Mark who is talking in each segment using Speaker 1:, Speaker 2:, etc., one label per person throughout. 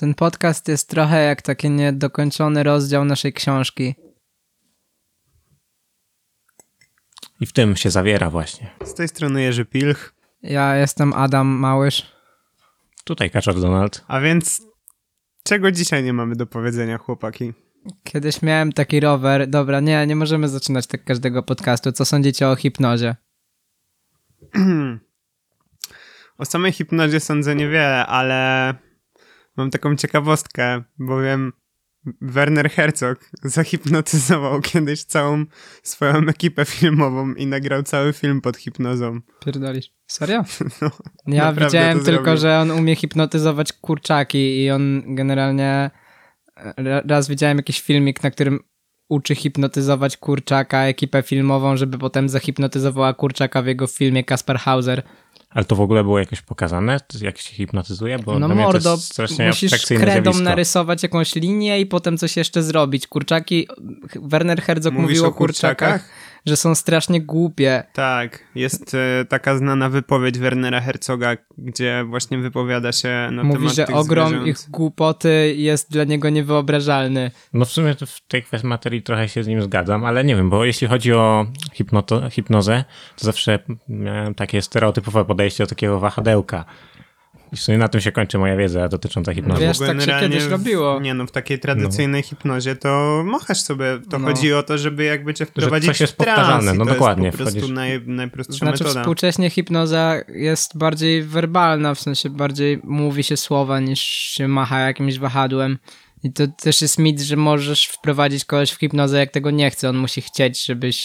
Speaker 1: Ten podcast jest trochę jak taki niedokończony rozdział naszej książki.
Speaker 2: I w tym się zawiera właśnie.
Speaker 3: Z tej strony Jerzy Pilch.
Speaker 1: Ja jestem Adam Małysz.
Speaker 2: Tutaj Kaczor Donald.
Speaker 3: A więc czego dzisiaj nie mamy do powiedzenia, chłopaki?
Speaker 1: Kiedyś miałem taki rower. Dobra, nie, nie możemy zaczynać tak każdego podcastu. Co sądzicie o hipnozie?
Speaker 3: O samej hipnozie sądzę niewiele, ale mam taką ciekawostkę, bowiem Werner Herzog zahipnotyzował kiedyś całą swoją ekipę filmową i nagrał cały film pod hipnozą.
Speaker 1: Pierdolisz. Serio?
Speaker 3: No,
Speaker 1: Ja
Speaker 3: naprawdę
Speaker 1: widziałem tylko,
Speaker 3: zrobił.
Speaker 1: że on umie hipnotyzować kurczaki i on generalnie ra- raz widziałem jakiś filmik, na którym uczy hipnotyzować kurczaka, ekipę filmową, żeby potem zahipnotyzowała kurczaka w jego filmie Kasper Hauser.
Speaker 2: Ale to w ogóle było jakoś pokazane, jak się hipnotyzuje? Bo
Speaker 1: No mordo,
Speaker 2: jest strasznie
Speaker 1: musisz kredą narysować jakąś linię i potem coś jeszcze zrobić. Kurczaki, Werner Herzog
Speaker 3: Mówisz
Speaker 1: mówił
Speaker 3: o
Speaker 1: o kurczakach,
Speaker 3: kurczakach?
Speaker 1: Że są strasznie głupie.
Speaker 3: Tak, jest e, taka znana wypowiedź Wernera Herzoga, gdzie właśnie wypowiada się na
Speaker 1: Mówi,
Speaker 3: temat
Speaker 1: że
Speaker 3: tych
Speaker 1: ogrom
Speaker 3: zwierząt.
Speaker 1: ich głupoty jest dla niego niewyobrażalny.
Speaker 2: No w sumie w tej kwestii materii trochę się z nim zgadzam, ale nie wiem, bo jeśli chodzi o hipnoto, hipnozę, to zawsze miałem takie stereotypowe podejście do takiego wahadełka. I w sumie na tym się kończy moja wiedza dotycząca hipnozy.
Speaker 1: Wiesz, tak się kiedyś
Speaker 3: w-
Speaker 1: robiło.
Speaker 3: Nie no, w takiej tradycyjnej hipnozie to machasz sobie. To
Speaker 1: No.
Speaker 3: chodzi o to, żeby jakby cię wprowadzić
Speaker 2: coś jest
Speaker 3: w trans
Speaker 2: powtarzalne,
Speaker 3: i
Speaker 2: no
Speaker 3: to
Speaker 2: dokładnie,
Speaker 3: jest po prostu
Speaker 2: wchodzisz-
Speaker 3: naj, najprostsza
Speaker 1: Znaczy
Speaker 3: metoda.
Speaker 1: współcześnie hipnoza jest bardziej werbalna, w sensie bardziej mówi się słowa niż się macha jakimś wahadłem. I to też jest mit, że możesz wprowadzić kogoś w hipnozę, jak tego nie chce. On musi chcieć, żebyś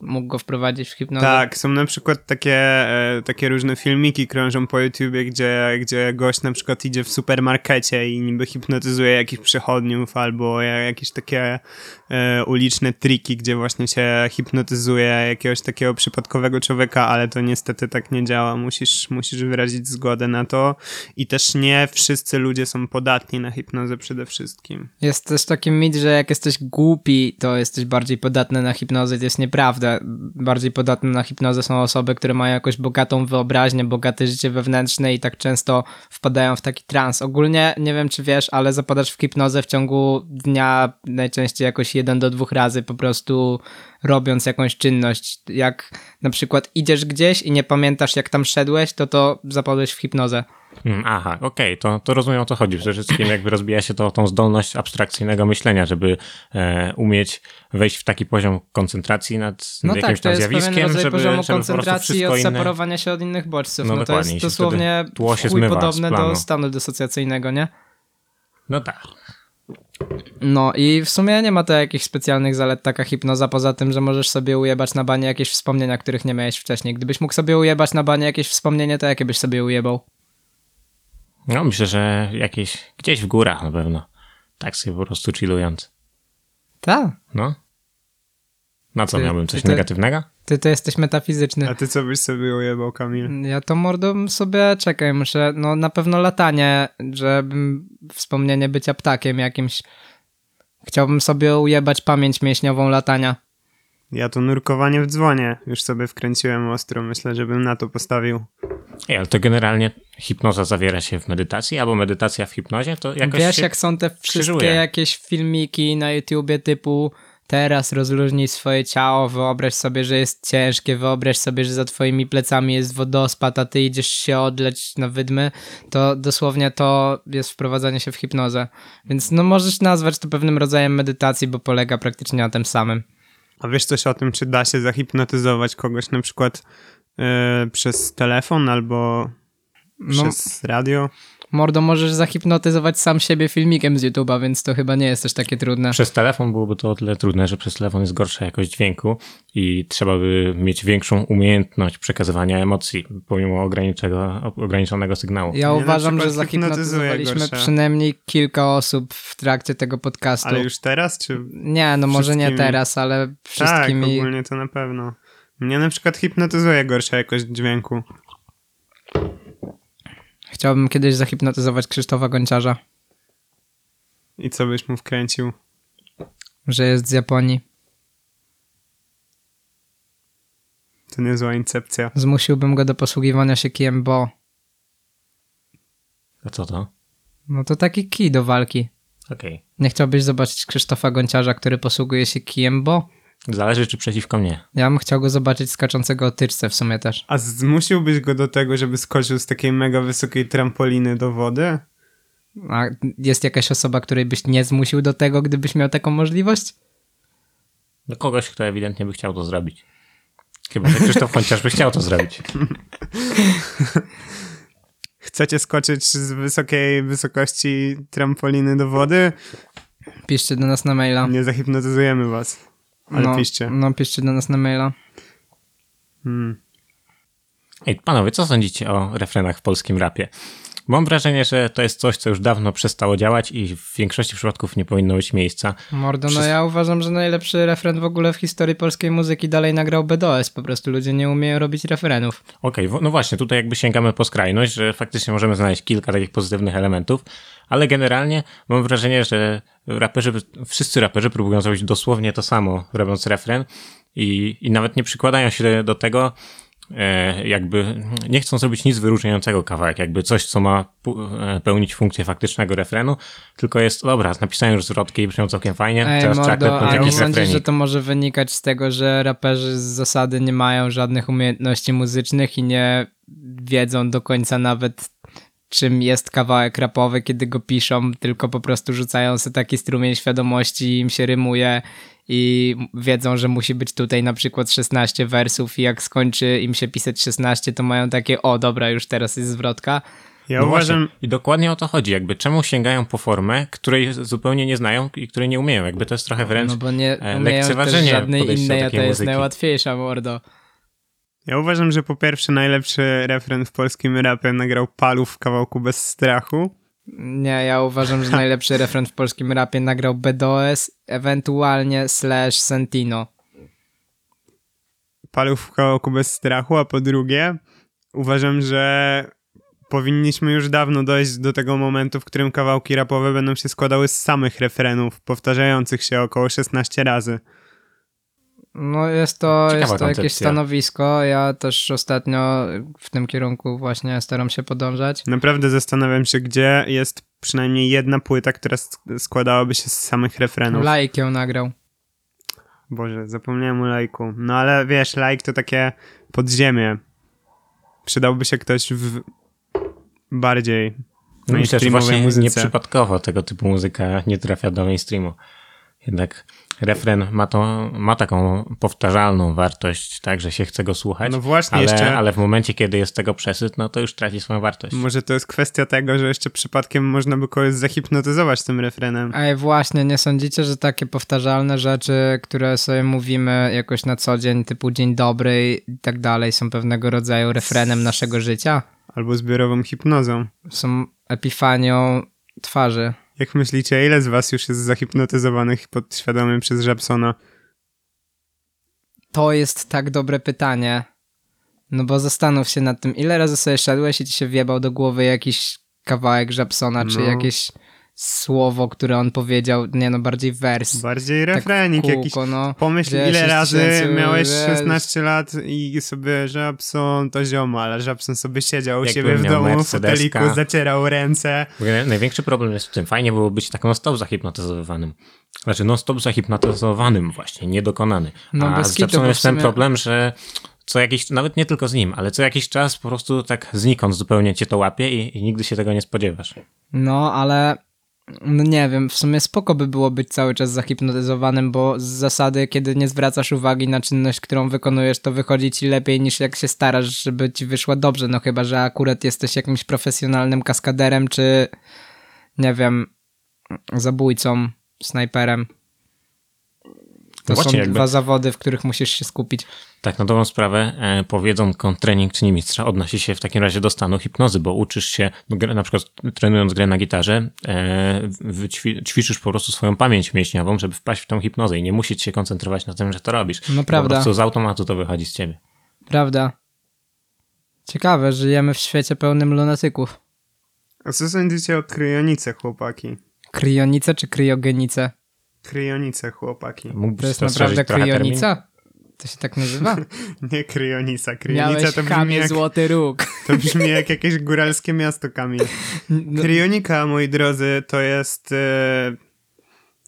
Speaker 1: mógł go wprowadzić w hipnozę.
Speaker 3: Tak, są na przykład takie, e, takie różne filmiki krążą po YouTubie, gdzie, gdzie gość na przykład idzie w supermarkecie i niby hipnotyzuje jakichś przechodniów albo ja- jakieś takie e, uliczne triki, gdzie właśnie się hipnotyzuje jakiegoś takiego przypadkowego człowieka, ale to niestety tak nie działa. Musisz, musisz wyrazić zgodę na to i też nie wszyscy ludzie są podatni na hipnozę przede wszystkim.
Speaker 1: Jest też taki mit, że jak jesteś głupi, to jesteś bardziej podatny na hipnozę. To jest nieprawda. Bardziej podatne na hipnozę są osoby, które mają jakąś bogatą wyobraźnię, bogate życie wewnętrzne i tak często wpadają w taki trans. Ogólnie, nie wiem czy wiesz, ale zapadasz w hipnozę w ciągu dnia najczęściej jakoś jeden do dwóch razy, po prostu robiąc jakąś czynność. Jak na przykład idziesz gdzieś i nie pamiętasz jak tam szedłeś, to to zapadłeś w hipnozę.
Speaker 2: Mm, Aha, okej, to, to rozumiem o co chodzi. Przede wszystkim jakby rozbija się to o tą zdolność abstrakcyjnego myślenia, żeby e, umieć wejść w taki poziom koncentracji nad,
Speaker 1: No
Speaker 2: nad
Speaker 1: tak,
Speaker 2: jakimś
Speaker 1: to
Speaker 2: tam zjawiskiem, żeby,
Speaker 1: poziomu
Speaker 2: żeby
Speaker 1: koncentracji i
Speaker 2: wszystko inne...
Speaker 1: odseparowania się od innych bodźców.
Speaker 2: No
Speaker 1: No, to
Speaker 2: dokładnie,
Speaker 1: jest dosłownie
Speaker 2: tło się zmywa
Speaker 1: podobne do stanu dysocjacyjnego, nie?
Speaker 2: No tak.
Speaker 1: No i w sumie nie ma to jakichś specjalnych zalet taka hipnoza, poza tym, że możesz sobie ujebać na banie jakieś wspomnienia, których nie miałeś wcześniej. Gdybyś mógł sobie ujebać na banie jakieś wspomnienie, to jakie byś sobie ujebał?
Speaker 2: No myślę, że jakieś gdzieś w górach na pewno. Tak sobie po prostu chillując.
Speaker 1: Tak.
Speaker 2: No. Na co
Speaker 1: Ty-
Speaker 2: miałbym? Coś
Speaker 1: ty-
Speaker 2: negatywnego?
Speaker 1: Ty to jesteś metafizyczny.
Speaker 3: A ty co byś sobie ujebał, Kamil?
Speaker 1: Ja to mordą sobie, czekaj, muszę, no na pewno latanie, żebym wspomnienie bycia ptakiem jakimś. Chciałbym sobie ujebać pamięć mięśniową latania.
Speaker 3: Ja to nurkowanie w dzwonie już sobie wkręciłem ostro. Myślę, żebym na to postawił.
Speaker 2: Ej, ale to generalnie hipnoza zawiera się w medytacji, albo medytacja w hipnozie, to jakoś
Speaker 1: Wiesz,
Speaker 2: się...
Speaker 1: jak są te wszystkie
Speaker 2: krzyżuje.
Speaker 1: jakieś filmiki na YouTubie typu teraz rozluźnij swoje ciało, wyobraź sobie, że jest ciężkie, wyobraź sobie, że za twoimi plecami jest wodospad, a ty idziesz się odleć na wydmy, to dosłownie to jest wprowadzanie się w hipnozę. Więc no możesz nazwać to pewnym rodzajem medytacji, bo polega praktycznie na tym samym.
Speaker 3: A wiesz coś o tym, czy da się zahipnotyzować kogoś na przykład e, przez telefon albo
Speaker 1: No,
Speaker 3: przez radio?
Speaker 1: mordo, możesz zahipnotyzować sam siebie filmikiem z YouTube'a, więc to chyba nie jest też takie trudne.
Speaker 2: Przez telefon byłoby to o tyle trudne, że przez telefon jest gorsza jakość dźwięku i trzeba by mieć większą umiejętność przekazywania emocji pomimo ograniczonego, ograniczonego sygnału.
Speaker 1: Ja uważam, że zahipnotyzowaliśmy przynajmniej kilka osób w trakcie tego podcastu.
Speaker 3: Ale już teraz, czy...
Speaker 1: Nie, no może nie teraz, ale
Speaker 3: Tak,
Speaker 1: wszystkimi.
Speaker 3: ogólnie to na pewno. Mnie na przykład hipnotyzuje gorsza jakość dźwięku.
Speaker 1: Chciałbym kiedyś zahipnotyzować Krzysztofa Gonciarza,
Speaker 3: I co byś mu wkręcił?
Speaker 1: że jest z Japonii.
Speaker 3: To niezła incepcja.
Speaker 1: Zmusiłbym go do posługiwania się kijem Bo.
Speaker 2: A co to?
Speaker 1: No to taki kij do walki.
Speaker 2: Okej.
Speaker 1: Nie chciałbyś zobaczyć Krzysztofa Gonciarza, który posługuje się kijem, bo
Speaker 2: Zależy, czy przeciwko mnie.
Speaker 1: ja bym chciał go zobaczyć skaczącego o tyczce w sumie też.
Speaker 3: A zmusiłbyś go do tego, żeby skoczył z takiej mega wysokiej trampoliny do wody?
Speaker 1: A jest jakaś osoba, której byś nie zmusił do tego, gdybyś miał taką możliwość?
Speaker 2: Do kogoś, kto ewidentnie by chciał to zrobić. Chyba, że Krzysztof chociaż by chciał to zrobić.
Speaker 3: Chcecie skoczyć z wysokiej wysokości trampoliny do wody?
Speaker 1: Piszcie do nas na maila.
Speaker 3: Nie zahipnotyzujemy was. Ale
Speaker 1: no,
Speaker 3: piszcie.
Speaker 1: No, piszcie do nas na maila.
Speaker 3: Hmm.
Speaker 2: Ej, panowie, co sądzicie o refrenach w polskim rapie? Mam wrażenie, że to jest coś, co już dawno przestało działać i w większości przypadków nie powinno mieć miejsca.
Speaker 1: Mordo, no
Speaker 2: Wszyscy-
Speaker 1: ja uważam, że najlepszy refren w ogóle w historii polskiej muzyki dalej nagrał BDOS. Po prostu ludzie nie umieją robić refrenów.
Speaker 2: Okej, wo- no właśnie, tutaj jakby sięgamy po skrajność, że faktycznie możemy znaleźć kilka takich pozytywnych elementów, ale generalnie mam wrażenie, że raperzy, wszyscy raperzy próbują zrobić dosłownie to samo, robiąc refren i, i nawet nie przykładają się do tego, jakby nie chcą zrobić nic wyróżniającego kawałek, jakby coś, co ma e, pełnić funkcję faktycznego refrenu, tylko jest, dobra, napisałem już zwrotki i brzmią całkiem fajnie,
Speaker 1: Ej,
Speaker 2: teraz trzeba
Speaker 1: mordo,
Speaker 2: klepnąć
Speaker 1: a nie sądzisz, że to może wynikać z tego, że raperzy z zasady nie mają żadnych umiejętności muzycznych i nie wiedzą do końca nawet czym jest kawałek rapowy, kiedy go piszą, tylko po prostu rzucają sobie taki strumień świadomości i im się rymuje i wiedzą, że musi być tutaj na przykład 16 wersów i jak skończy im się pisać 16, to mają takie, o dobra, już teraz jest zwrotka.
Speaker 3: Ja
Speaker 2: No
Speaker 3: uważam,
Speaker 2: właśnie. I dokładnie o to chodzi. Jakby czemu sięgają po formę, której zupełnie nie znają i której nie umieją. Jakby to jest trochę wręcz
Speaker 1: No bo nie
Speaker 2: e, lekceważenie
Speaker 1: żadnej innej, a to jest
Speaker 2: muzyki.
Speaker 1: najłatwiejsza, mordo.
Speaker 3: Ja uważam, że po pierwsze najlepszy refren w polskim rapie nagrał Paluch w kawałku Bez Strachu.
Speaker 1: Nie, ja uważam, że najlepszy refren w polskim rapie nagrał BDOS, ewentualnie slash Sentino.
Speaker 3: Paluch w kawałku Bez Strachu, a po drugie uważam, że powinniśmy już dawno dojść do tego momentu, w którym kawałki rapowe będą się składały z samych refrenów, powtarzających się około 16 razy.
Speaker 1: No jest to,
Speaker 2: Ciekawa
Speaker 1: jest to jakieś stanowisko. Ja też ostatnio w tym kierunku właśnie staram się podążać.
Speaker 3: Naprawdę zastanawiam się, gdzie jest przynajmniej jedna płyta, która sk- składałaby się z samych refrenów.
Speaker 1: Like ją nagrał.
Speaker 3: Boże, zapomniałem o lajku. No ale wiesz, lajk to takie podziemie. Przydałby się ktoś w bardziej
Speaker 2: No myślę, że właśnie
Speaker 3: muzyce.
Speaker 2: nieprzypadkowo tego typu muzyka nie trafia do mainstreamu. Jednak refren ma, to, ma taką powtarzalną wartość, tak, że się chce go słuchać.
Speaker 3: No właśnie,
Speaker 2: ale,
Speaker 3: jeszcze-
Speaker 2: ale w momencie, kiedy jest tego przesyt, no to już traci swoją wartość.
Speaker 3: Może to jest kwestia tego, że jeszcze przypadkiem można by kogoś zahipnotyzować tym refrenem.
Speaker 1: Ej, właśnie, nie sądzicie, że takie powtarzalne rzeczy, które sobie mówimy jakoś na co dzień, typu dzień dobry i tak dalej, są pewnego rodzaju refrenem naszego życia?
Speaker 3: Albo zbiorową hipnozą.
Speaker 1: Są epifanią twarzy.
Speaker 3: Jak myślicie, ile z was już jest zahipnotyzowanych podświadomym przez Żabsona?
Speaker 1: To jest tak dobre pytanie. No bo zastanów się nad tym, ile razy sobie szedłeś i ci się wjebał do głowy jakiś kawałek Żabsona, czy
Speaker 3: No.
Speaker 1: jakieś słowo, które on powiedział, nie no, bardziej wers.
Speaker 3: Bardziej
Speaker 1: Tak
Speaker 3: refrenik jakiś.
Speaker 1: kółko, no.
Speaker 3: Pomyśl, ile
Speaker 1: 6
Speaker 3: razy miałeś
Speaker 1: że-
Speaker 3: 16 lat i sobie Żabson to zioma, ale Żabson sobie siedział u siebie w domu w foteliku, zacierał ręce.
Speaker 2: W ogóle Największy problem jest w tym, fajnie było być tak non-stop zahipnotyzowanym. Znaczy non-stop zahipnotyzowanym właśnie, niedokonany.
Speaker 1: No,
Speaker 2: A z
Speaker 1: bo
Speaker 2: jest
Speaker 1: w
Speaker 2: ten problem, że co jakiś, nawet nie tylko z nim, ale co jakiś czas po prostu tak znikąd zupełnie cię to łapie i, i nigdy się tego nie spodziewasz.
Speaker 1: No, ale no nie wiem, w sumie spoko by było być cały czas zahipnotyzowanym, bo z zasady, kiedy nie zwracasz uwagi na czynność, którą wykonujesz, to wychodzi ci lepiej niż jak się starasz, żeby ci wyszła dobrze, no chyba, że akurat jesteś jakimś profesjonalnym kaskaderem, czy nie wiem, zabójcą, snajperem. To
Speaker 2: No właśnie,
Speaker 1: są
Speaker 2: jakby-
Speaker 1: dwa zawody, w których musisz się skupić.
Speaker 2: Tak, na dobrą sprawę e, powiedzą trening czyni mistrza odnosi się w takim razie do stanu hipnozy, bo uczysz się, na przykład trenując grę na gitarze, e, wyćwi- ćwiczysz po prostu swoją pamięć mięśniową, żeby wpaść w tą hipnozę i nie musisz się koncentrować na tym, że to robisz.
Speaker 1: No
Speaker 2: Po
Speaker 1: prawda.
Speaker 2: prostu z automatu to wychodzi z ciebie.
Speaker 1: Prawda? Ciekawe, żyjemy w świecie pełnym lunatyków.
Speaker 3: A co sądzicie o kryjonice, chłopaki?
Speaker 1: Kryjonice czy kryogenice?
Speaker 3: Kryjonice, chłopaki.
Speaker 2: Mógłbyś
Speaker 1: To jest naprawdę kryjonica? To się tak nazywa?
Speaker 3: Nie Kryonisa. Kryonica
Speaker 1: Miałeś
Speaker 3: to brzmi,
Speaker 1: Kamie
Speaker 3: jak,
Speaker 1: Złoty Róg.
Speaker 3: to brzmi jak jakieś góralskie miasto, Kamil.
Speaker 1: No,
Speaker 3: Kryonika, moi drodzy, to jest e,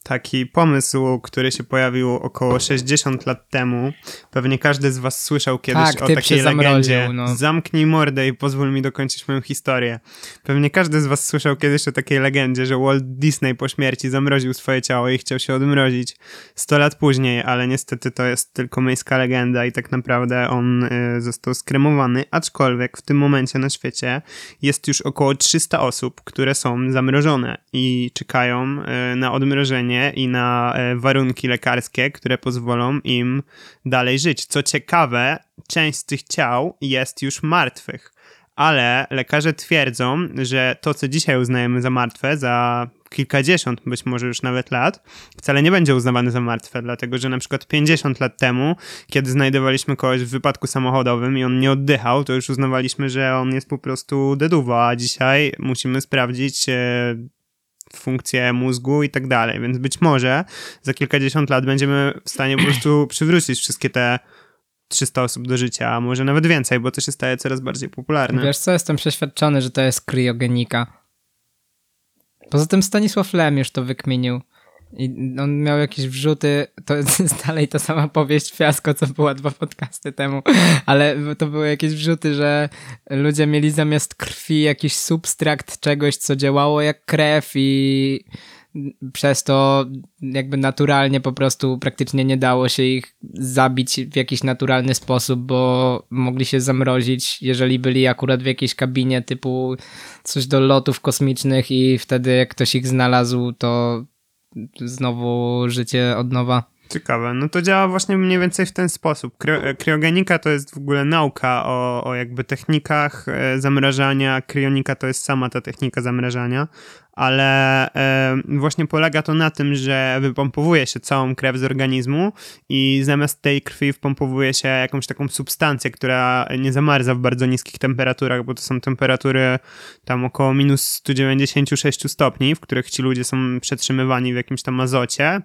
Speaker 3: taki pomysł, który się pojawił około 60 lat temu. Pewnie każdy z was słyszał kiedyś
Speaker 1: Tak,
Speaker 3: o takiej legendzie.
Speaker 1: no.
Speaker 3: Zamknij mordę i pozwól mi dokończyć moją historię. Pewnie każdy z was słyszał kiedyś o takiej legendzie, że Walt Disney po śmierci zamroził swoje ciało i chciał się odmrozić 100 lat później, ale niestety to jest tylko miejska legenda i tak naprawdę on y, został skremowany, aczkolwiek w tym momencie na świecie jest już około 300 osób, które są zamrożone i czekają y, na odmrożenie i na y, warunki lekarskie, które pozwolą im dalej żyć. Co ciekawe, część z tych ciał jest już martwych, ale lekarze twierdzą, że to, co dzisiaj uznajemy za martwe, za kilkadziesiąt, być może już nawet lat, wcale nie będzie uznawane za martwe, dlatego że na przykład 50 lat temu, kiedy znajdowaliśmy kogoś w wypadku samochodowym i on nie oddychał, to już uznawaliśmy, że on jest po prostu deduwa, a dzisiaj musimy sprawdzić e, funkcje mózgu i tak dalej, więc być może za kilkadziesiąt lat będziemy w stanie po prostu przywrócić wszystkie te 300 osób do życia, a może nawet więcej, bo to się staje coraz bardziej popularne.
Speaker 1: Wiesz co, jestem przeświadczony, że to jest kryogenika. Poza tym Stanisław Lem już to wykminił. I on miał jakieś wrzuty, to jest dalej ta sama powieść fiasko, co była dwa podcasty temu, ale to były jakieś wrzuty, że ludzie mieli zamiast krwi jakiś substrakt czegoś, co działało jak krew i przez to jakby naturalnie po prostu praktycznie nie dało się ich zabić w jakiś naturalny sposób, bo mogli się zamrozić, jeżeli byli akurat w jakiejś kabinie typu coś do lotów kosmicznych i wtedy jak ktoś ich znalazł, to znowu życie od nowa.
Speaker 3: Ciekawe. No to działa właśnie mniej więcej w ten sposób. Kry- kryogenika to jest w ogóle nauka o, o jakby technikach e, zamrażania. Kryonika to jest sama ta technika zamrażania, ale właśnie polega to na tym, że wypompowuje się całą krew z organizmu i zamiast tej krwi wpompowuje się jakąś taką substancję, która nie zamarza w bardzo niskich temperaturach, bo to są temperatury tam około minus 196 stopni, w których ci ludzie są przetrzymywani w jakimś tam azocie.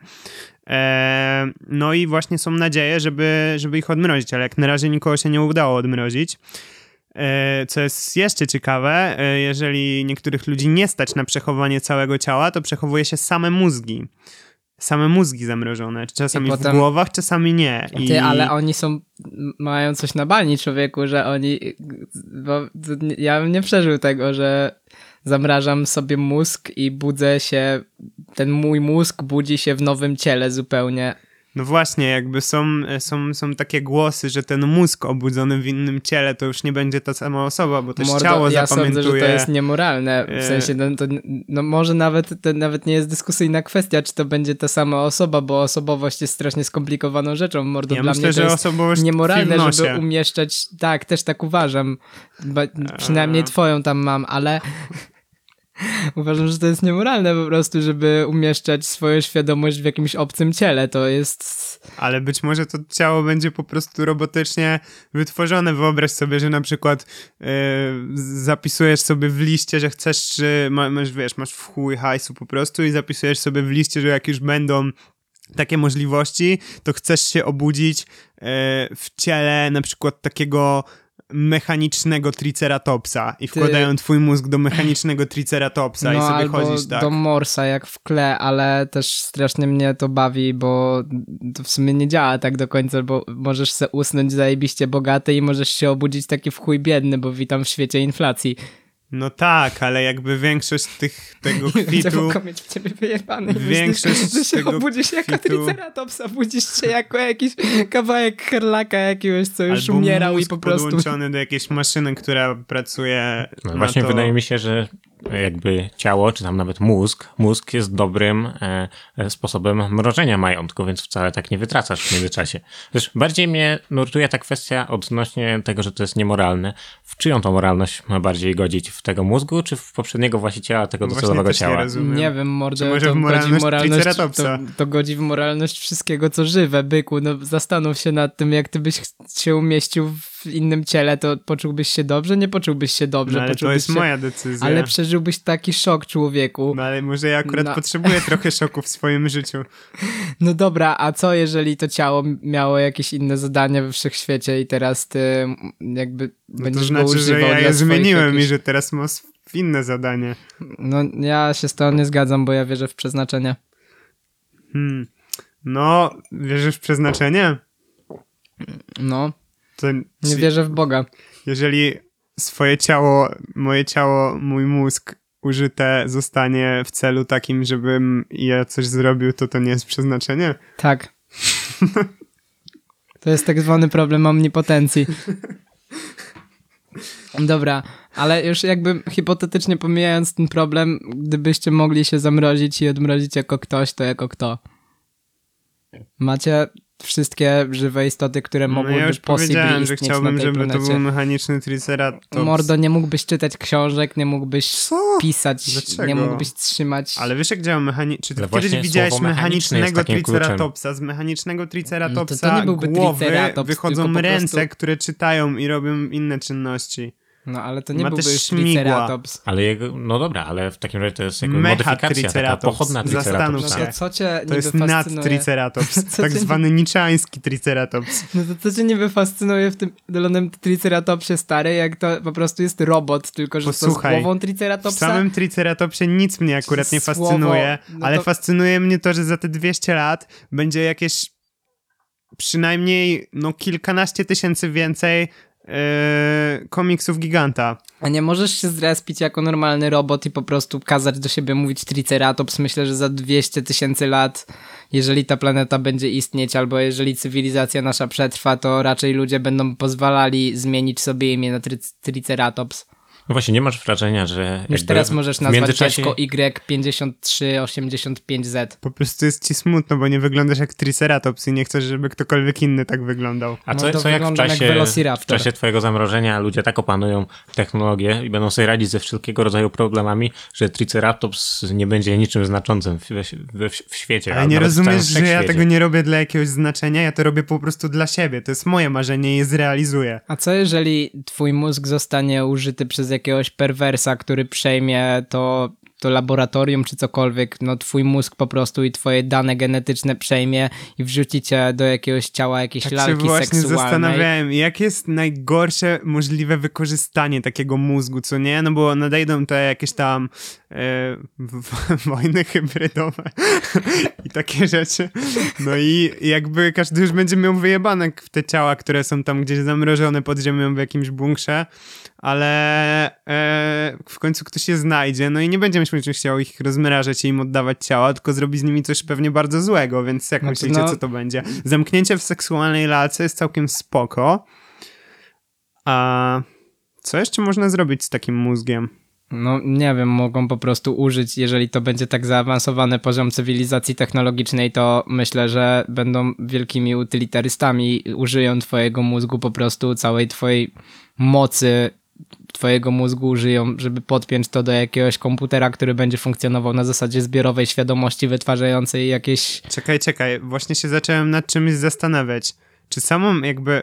Speaker 3: No i właśnie są nadzieje, żeby, żeby ich odmrozić, ale jak na razie nikogo się nie udało odmrozić. E, Co jest jeszcze ciekawe, e, jeżeli niektórych ludzi nie stać na przechowanie całego ciała, to przechowuje się same mózgi. Same mózgi zamrożone. Czasami
Speaker 1: I
Speaker 3: w
Speaker 1: potem-
Speaker 3: głowach, czasami nie. I...
Speaker 1: Ty, ale oni są, mają coś na bani człowieku, że oni, bo ja bym nie przeżył tego, że zamrażam sobie mózg i budzę się, ten mój mózg budzi się w nowym ciele zupełnie.
Speaker 3: No właśnie, jakby są, są, są takie głosy, że ten mózg obudzony w innym ciele to już nie będzie ta sama osoba, bo też
Speaker 1: Mordo,
Speaker 3: ciało
Speaker 1: ja
Speaker 3: zapamiętuje.
Speaker 1: sądzę, że to jest niemoralne. W
Speaker 3: E.
Speaker 1: sensie, no, to, no może nawet, to nawet nie jest dyskusyjna kwestia, czy to będzie ta sama osoba, bo osobowość jest strasznie skomplikowaną rzeczą. Mordo,
Speaker 3: Ja
Speaker 1: dla
Speaker 3: myślę,
Speaker 1: mnie to jest niemoralne, żeby umieszczać, tak, też tak uważam. Ba, przynajmniej twoją tam mam, ale uważam, że to jest niemoralne po prostu, żeby umieszczać swoją świadomość w jakimś obcym ciele. To jest...
Speaker 3: Ale być może to ciało będzie po prostu robotycznie wytworzone. Wyobraź sobie, że na przykład yy, zapisujesz sobie w liście, że chcesz, czy ma, masz, wiesz, masz w chuj hajsu po prostu i zapisujesz sobie w liście, że jak już będą takie możliwości, to chcesz się obudzić yy, w ciele na przykład takiego mechanicznego triceratopsa i wkładają twój mózg do mechanicznego triceratopsa i
Speaker 1: no
Speaker 3: sobie
Speaker 1: albo
Speaker 3: chodzisz tak.
Speaker 1: do morsa jak w kle, ale też strasznie mnie to bawi, bo to w sumie nie działa tak do końca, bo możesz se usnąć zajebiście bogaty i możesz się obudzić taki w chuj biedny, bo witam w świecie inflacji.
Speaker 3: No tak, ale jakby większość tych, tego kwitu...
Speaker 1: Mieć w ciebie wyjebany.
Speaker 3: Większość
Speaker 1: Myślisz, że się
Speaker 3: tego
Speaker 1: obudzisz jako
Speaker 3: kwitu-
Speaker 1: triceratopsa, budzisz się jako jakiś kawałek herlaka jakiegoś, co już
Speaker 3: Albo
Speaker 1: umierał i po prostu...
Speaker 3: podłączony do jakiejś maszyny, która pracuje
Speaker 2: No,
Speaker 3: na
Speaker 2: właśnie
Speaker 3: to...
Speaker 2: wydaje mi się, że jakby ciało, czy tam nawet mózg, mózg jest dobrym e, e, sposobem mrożenia majątku, więc wcale tak nie wytracasz w międzyczasie. Też bardziej mnie nurtuje ta kwestia odnośnie tego, że to jest niemoralne. W czyją to moralność ma bardziej godzić? W tego mózgu, czy w poprzedniego właściciela tego
Speaker 3: Właśnie
Speaker 2: docelowego
Speaker 3: nie
Speaker 2: ciała?
Speaker 3: rozumiem.
Speaker 1: Nie wiem, mordę,
Speaker 3: może
Speaker 1: to
Speaker 3: w
Speaker 1: godzi
Speaker 3: moralność
Speaker 1: w moralność, to, to godzi w moralność wszystkiego, co żywe, byku. No zastanów się nad tym, jak ty byś się umieścił w w innym ciele, to poczułbyś się dobrze? Nie poczułbyś się dobrze.
Speaker 3: No, ale to jest
Speaker 1: się...
Speaker 3: moja decyzja.
Speaker 1: Ale przeżyłbyś taki szok człowieku.
Speaker 3: No ale może ja akurat
Speaker 1: No.
Speaker 3: potrzebuję trochę szoku w swoim życiu.
Speaker 1: No dobra, a co jeżeli to ciało miało jakieś inne zadanie we wszechświecie i teraz ty jakby
Speaker 3: No to
Speaker 1: będziesz go
Speaker 3: znaczy, że
Speaker 1: używał
Speaker 3: ja
Speaker 1: dla
Speaker 3: je zmieniłem
Speaker 1: jakichś...
Speaker 3: i że teraz mam inne zadanie.
Speaker 1: No ja się z tą nie zgadzam, bo ja wierzę w przeznaczenie.
Speaker 3: Hmm. No, wierzysz w przeznaczenie?
Speaker 1: No,
Speaker 3: To
Speaker 1: nie wierzę w Boga.
Speaker 3: jeżeli swoje ciało, moje ciało, mój mózg użyte zostanie w celu takim, żebym ja coś zrobił, to to nie jest przeznaczenie?
Speaker 1: Tak. To jest tak zwany problem omnipotencji. Dobra, ale już jakby hipotetycznie pomijając ten problem, gdybyście mogli się zamrozić i odmrozić jako ktoś, to jako kto? Macie wszystkie żywe istoty, które
Speaker 3: No
Speaker 1: mogłyby
Speaker 3: ja już powiedziałem, że chciałbym,
Speaker 1: na tej
Speaker 3: żeby
Speaker 1: planecie.
Speaker 3: to był mechaniczny triceratops.
Speaker 1: Mordo, nie mógłbyś czytać książek, nie mógłbyś
Speaker 3: Co?
Speaker 1: pisać,
Speaker 3: Dlaczego?
Speaker 1: nie mógłbyś trzymać...
Speaker 3: Ale wiesz jak działa mechaniczny... Czy ty kiedyś
Speaker 2: właśnie
Speaker 3: widziałeś mechanicznego triceratopsa? Z mechanicznego triceratopsa
Speaker 1: No to to nie byłby
Speaker 3: głowy
Speaker 1: triceratops,
Speaker 3: wychodzą ręce,
Speaker 1: prostu-
Speaker 3: które czytają i robią inne czynności.
Speaker 1: No ale to nie
Speaker 3: Ma
Speaker 1: byłby triceratops.
Speaker 2: Ale jego, no dobra, ale w takim razie to jest jakby
Speaker 3: Mecha
Speaker 2: modyfikacja, taka
Speaker 3: triceratops.
Speaker 2: pochodna
Speaker 3: Zastanów
Speaker 1: No
Speaker 2: triceratopsa.
Speaker 3: się.
Speaker 1: to co cię
Speaker 3: To jest
Speaker 1: fascynuje?
Speaker 3: nadtriceratops,
Speaker 1: Co
Speaker 3: tak zwany niczański triceratops.
Speaker 1: No to co cię niby fascynuje w tym dolonym triceratopsie stary, jak to po prostu jest robot, tylko że to z
Speaker 3: Posłuchaj,
Speaker 1: głową
Speaker 3: W
Speaker 1: triceratopsa?
Speaker 3: samym triceratopsie nic mnie akurat nie
Speaker 1: Słowo,
Speaker 3: fascynuje,
Speaker 1: no
Speaker 3: ale
Speaker 1: to-
Speaker 3: fascynuje mnie to, że za te 200 lat będzie jakieś przynajmniej no kilkanaście tysięcy więcej yy, komiksów giganta.
Speaker 1: A nie możesz się zrespić jako normalny robot i po prostu kazać do siebie mówić triceratops? Myślę, że za 200 tysięcy lat, jeżeli ta planeta będzie istnieć, albo jeżeli cywilizacja nasza przetrwa, to raczej ludzie będą pozwalali zmienić sobie imię na tri- triceratops.
Speaker 2: No właśnie, nie masz wrażenia, że
Speaker 1: Już teraz możesz nazwać
Speaker 2: międzyczasie-
Speaker 1: dziecko Y5385Z.
Speaker 3: Po prostu jest ci smutno, bo nie wyglądasz jak triceratops i nie chcesz, żeby ktokolwiek inny tak wyglądał.
Speaker 2: A
Speaker 1: No
Speaker 2: co,
Speaker 1: to
Speaker 2: co jak w
Speaker 1: wyglądam jak
Speaker 2: czasie, w czasie twojego zamrożenia ludzie tak opanują technologię i będą sobie radzić ze wszelkiego rodzaju problemami, że Triceratops nie będzie niczym znaczącym w, w, w świecie.
Speaker 3: Ale
Speaker 2: a
Speaker 3: nie rozumiesz, że ja tego nie robię dla jakiegoś znaczenia, ja to robię po prostu dla siebie. To jest moje marzenie i je zrealizuję.
Speaker 1: A co jeżeli twój mózg zostanie użyty przez jakiegoś perwersa, który przejmie to, to laboratorium czy cokolwiek, no twój mózg po prostu i twoje dane genetyczne przejmie i wrzuci cię do jakiegoś ciała jakiejś
Speaker 3: Tak się
Speaker 1: właśnie seksualnej.
Speaker 3: zastanawiałem, jakie jest najgorsze możliwe wykorzystanie takiego mózgu, co nie? No bo nadejdą te jakieś tam e, wojny hybrydowe i takie rzeczy. No i jakby każdy już będzie miał wyjebane w te ciała, które są tam gdzieś zamrożone pod ziemią w jakimś bunkrze, ale e, w końcu ktoś je znajdzie, no i nie będzie że chciał ich rozmrażać i im oddawać ciała, tylko zrobi z nimi coś pewnie bardzo złego, więc jak
Speaker 1: No
Speaker 3: myślicie,
Speaker 1: no-
Speaker 3: co to będzie? Zamknięcie w seksualnej lalce jest całkiem spoko, a co jeszcze można zrobić z takim mózgiem?
Speaker 1: No nie wiem, mogą po prostu użyć, jeżeli to będzie tak zaawansowany poziom cywilizacji technologicznej, to myślę, że będą wielkimi utylitarystami, użyją twojego mózgu po prostu, całej twojej mocy twojego mózgu użyją, żeby podpiąć to do jakiegoś komputera, który będzie funkcjonował na zasadzie zbiorowej świadomości wytwarzającej jakieś...
Speaker 3: Czekaj, czekaj, właśnie się zacząłem nad czymś zastanawiać. Czy samą jakby,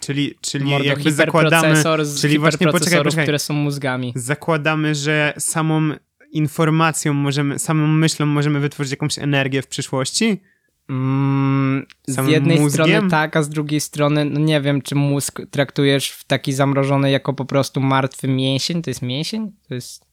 Speaker 3: czyli, czyli
Speaker 1: Mordo,
Speaker 3: jakby zakładamy, czyli właśnie, poczekaj, poczekaj.
Speaker 1: które są mózgami.
Speaker 3: zakładamy, że samą informacją możemy, samą myślą możemy wytworzyć jakąś energię w przyszłości?
Speaker 1: Mm, z jednej
Speaker 3: mózgiem?
Speaker 1: strony tak, a z drugiej strony, no nie wiem, czy mózg traktujesz w taki zamrożony jako po prostu martwy mięsień? To jest mięsień? To jest...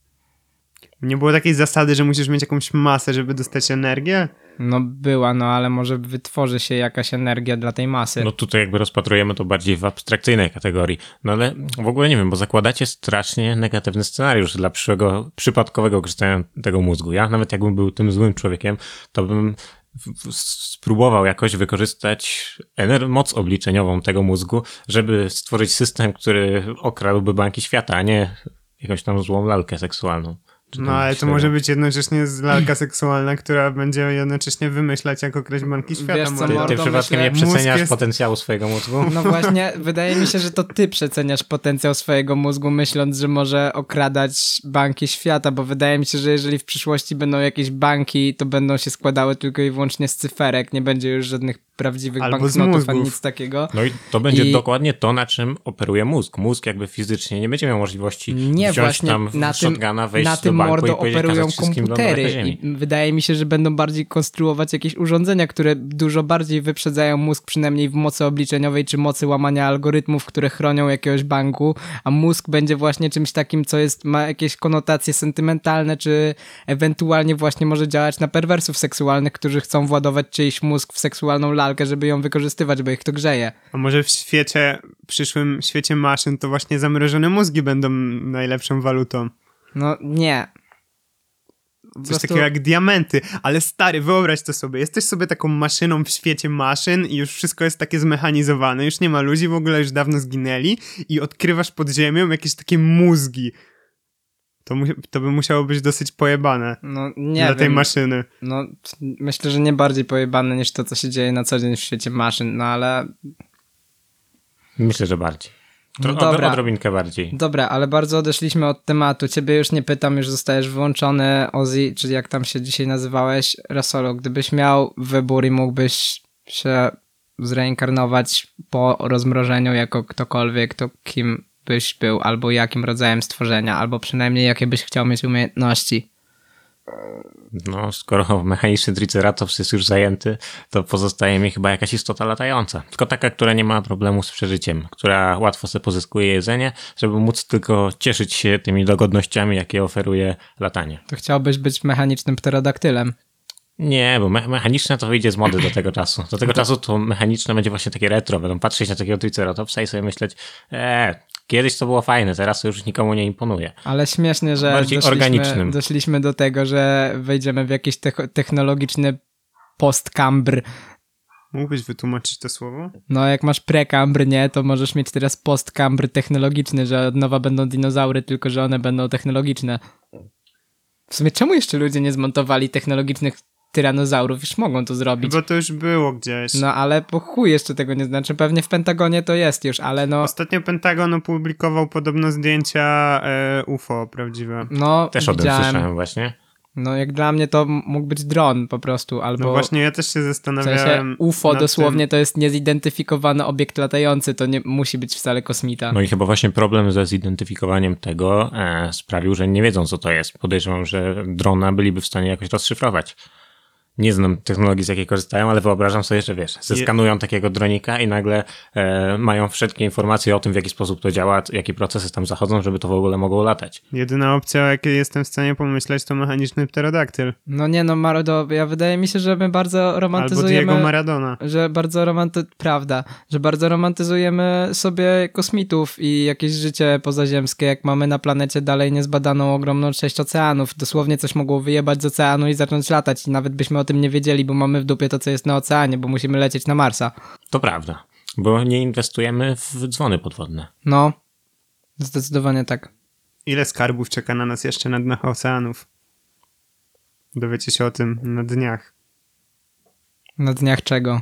Speaker 3: Nie było takiej zasady, że musisz mieć jakąś masę, żeby dostać energię?
Speaker 1: No była, no ale może wytworzy się jakaś energia dla tej masy.
Speaker 2: No tutaj jakby rozpatrujemy to bardziej w abstrakcyjnej kategorii. No ale w ogóle nie wiem, bo zakładacie strasznie negatywny scenariusz dla przyszłego, przypadkowego korzystania tego mózgu. Ja nawet jakbym był tym złym człowiekiem, to bym spróbował jakoś wykorzystać moc obliczeniową tego mózgu, żeby stworzyć system, który okradłby banki świata, a nie jakąś tam złą lalkę seksualną. Czy
Speaker 3: No ale to może być jednocześnie z lalka seksualna, która będzie jednocześnie wymyślać, jak okraść banki świata.
Speaker 1: Wiesz co,
Speaker 3: może.
Speaker 2: Ty, ty przypadkiem
Speaker 1: myślę-
Speaker 2: nie przeceniasz
Speaker 3: jest-
Speaker 2: potencjału swojego mózgu?
Speaker 1: No właśnie, wydaje mi się, że to ty przeceniasz potencjał swojego mózgu, myśląc, że może okradać banki świata, bo wydaje mi się, że jeżeli w przyszłości będą jakieś banki, to będą się składały tylko i wyłącznie z cyferek, nie będzie już żadnych prawdziwych
Speaker 3: Albo
Speaker 1: banknotów, ani nic takiego.
Speaker 2: No i to będzie
Speaker 1: I-
Speaker 2: dokładnie to, na czym operuje mózg. Mózg jakby fizycznie nie będzie miał możliwości
Speaker 1: Nie,
Speaker 2: wziąć
Speaker 1: właśnie
Speaker 2: tam
Speaker 1: na tym,
Speaker 2: shotguna, wejść
Speaker 1: na
Speaker 2: do
Speaker 1: tym mordo operują komputery i wydaje mi się, że będą bardziej konstruować jakieś urządzenia, które dużo bardziej wyprzedzają mózg, przynajmniej w mocy obliczeniowej czy mocy łamania algorytmów, które chronią jakiegoś banku, a mózg będzie właśnie czymś takim, co jest, ma jakieś konotacje sentymentalne, czy ewentualnie właśnie może działać na perwersów seksualnych, którzy chcą władować czyjś mózg w seksualną lalkę, żeby ją wykorzystywać, bo ich to grzeje.
Speaker 3: A może w świecie, przyszłym świecie maszyn, to właśnie zamrożone mózgi będą najlepszą walutą.
Speaker 1: No nie.
Speaker 3: Coś
Speaker 1: prostu-
Speaker 3: takiego jak diamenty. Ale stary, wyobraź to sobie. Jesteś sobie taką maszyną w świecie maszyn i już wszystko jest takie zmechanizowane. Już nie ma ludzi, w ogóle już dawno zginęli i odkrywasz pod ziemią jakieś takie mózgi. To, mu- to by musiało być dosyć pojebane
Speaker 1: No nie
Speaker 3: dla tej maszyny.
Speaker 1: No, myślę, że nie bardziej pojebane niż to, co się dzieje na co dzień w świecie maszyn, no ale
Speaker 2: Myślę, że bardziej.
Speaker 1: No dobra.
Speaker 2: Od, odrobinkę bardziej.
Speaker 1: dobra, ale bardzo odeszliśmy od tematu. Ciebie już nie pytam, już zostajesz wyłączony, Ozzy, czy jak tam się dzisiaj nazywałeś, Rasolo, gdybyś miał wybór i mógłbyś się zreinkarnować po rozmrożeniu jako ktokolwiek, to kim byś był, albo jakim rodzajem stworzenia, albo przynajmniej jakie byś chciał mieć umiejętności.
Speaker 2: No, skoro mechaniczny Triceratops jest już zajęty, to pozostaje mi chyba jakaś istota latająca. Tylko taka, która nie ma problemu z przeżyciem, która łatwo sobie pozyskuje jedzenie, żeby móc tylko cieszyć się tymi dogodnościami, jakie oferuje latanie.
Speaker 1: To chciałbyś być mechanicznym pterodaktylem.
Speaker 2: Nie, bo me- mechaniczne to wyjdzie z mody do tego czasu. Do tego czasu to mechaniczne będzie właśnie takie retro. Będą patrzeć na takiego Triceratopsa i sobie myśleć, eee, kiedyś to było fajne, teraz to już nikomu nie imponuje.
Speaker 1: Ale śmiesznie, że
Speaker 2: Bardziej
Speaker 1: doszliśmy,
Speaker 2: organicznym.
Speaker 1: doszliśmy do tego, że wejdziemy w jakiś te- technologiczny postkambr.
Speaker 3: Mógłbyś wytłumaczyć to słowo?
Speaker 1: No jak masz prekambr, nie, to możesz mieć teraz postkambr technologiczny, że od nowa będą dinozaury, tylko że one będą technologiczne. W sumie czemu jeszcze ludzie nie zmontowali technologicznych tyranozaurów? Już mogą to zrobić.
Speaker 3: Bo to już było gdzieś.
Speaker 1: No ale po chuj jeszcze tego nie znaczy. Pewnie w Pentagonie to jest już, ale no...
Speaker 3: Ostatnio Pentagon opublikował podobno zdjęcia e, UFO prawdziwe.
Speaker 1: No,
Speaker 2: Też o tym
Speaker 1: widziałem.
Speaker 2: słyszałem właśnie.
Speaker 1: No jak dla mnie to mógł być dron po prostu, albo...
Speaker 3: No właśnie, ja też się
Speaker 1: W
Speaker 3: zastanawiałem.
Speaker 1: sensie UFO dosłownie
Speaker 3: Tym.
Speaker 1: to jest niezidentyfikowany obiekt latający, to nie musi być wcale kosmita.
Speaker 2: No i chyba właśnie problem ze zidentyfikowaniem tego e, sprawił, że nie wiedzą, co to jest. Podejrzewam, że drona byliby w stanie jakoś rozszyfrować. Nie znam technologii, z jakiej korzystają, ale wyobrażam sobie, że wiesz, zeskanują takiego dronika i nagle e, mają wszystkie informacje o tym, w jaki sposób to działa, jakie procesy tam zachodzą, żeby to w ogóle mogło latać.
Speaker 3: Jedyna opcja, o jakiej jestem w stanie pomyśleć, to mechaniczny pterodaktyl.
Speaker 1: No nie no, Marodo, ja wydaje mi się, że my bardzo
Speaker 3: Albo
Speaker 1: romantyzujemy...
Speaker 3: Diego Maradona.
Speaker 1: że bardzo romanty... Prawda, że bardzo romantyzujemy sobie kosmitów i jakieś życie pozaziemskie, jak mamy na planecie dalej niezbadaną ogromną część oceanów. Dosłownie coś mogło wyjebać z oceanu i zacząć latać i nawet byśmy o tym nie wiedzieli, bo mamy w dupie to, co jest na oceanie, bo musimy lecieć na Marsa.
Speaker 2: To prawda, bo nie inwestujemy w dzwony podwodne.
Speaker 1: No, zdecydowanie tak.
Speaker 3: Ile skarbów czeka na nas jeszcze na dnach oceanów? Dowiecie się o tym na dniach.
Speaker 1: Na dniach czego?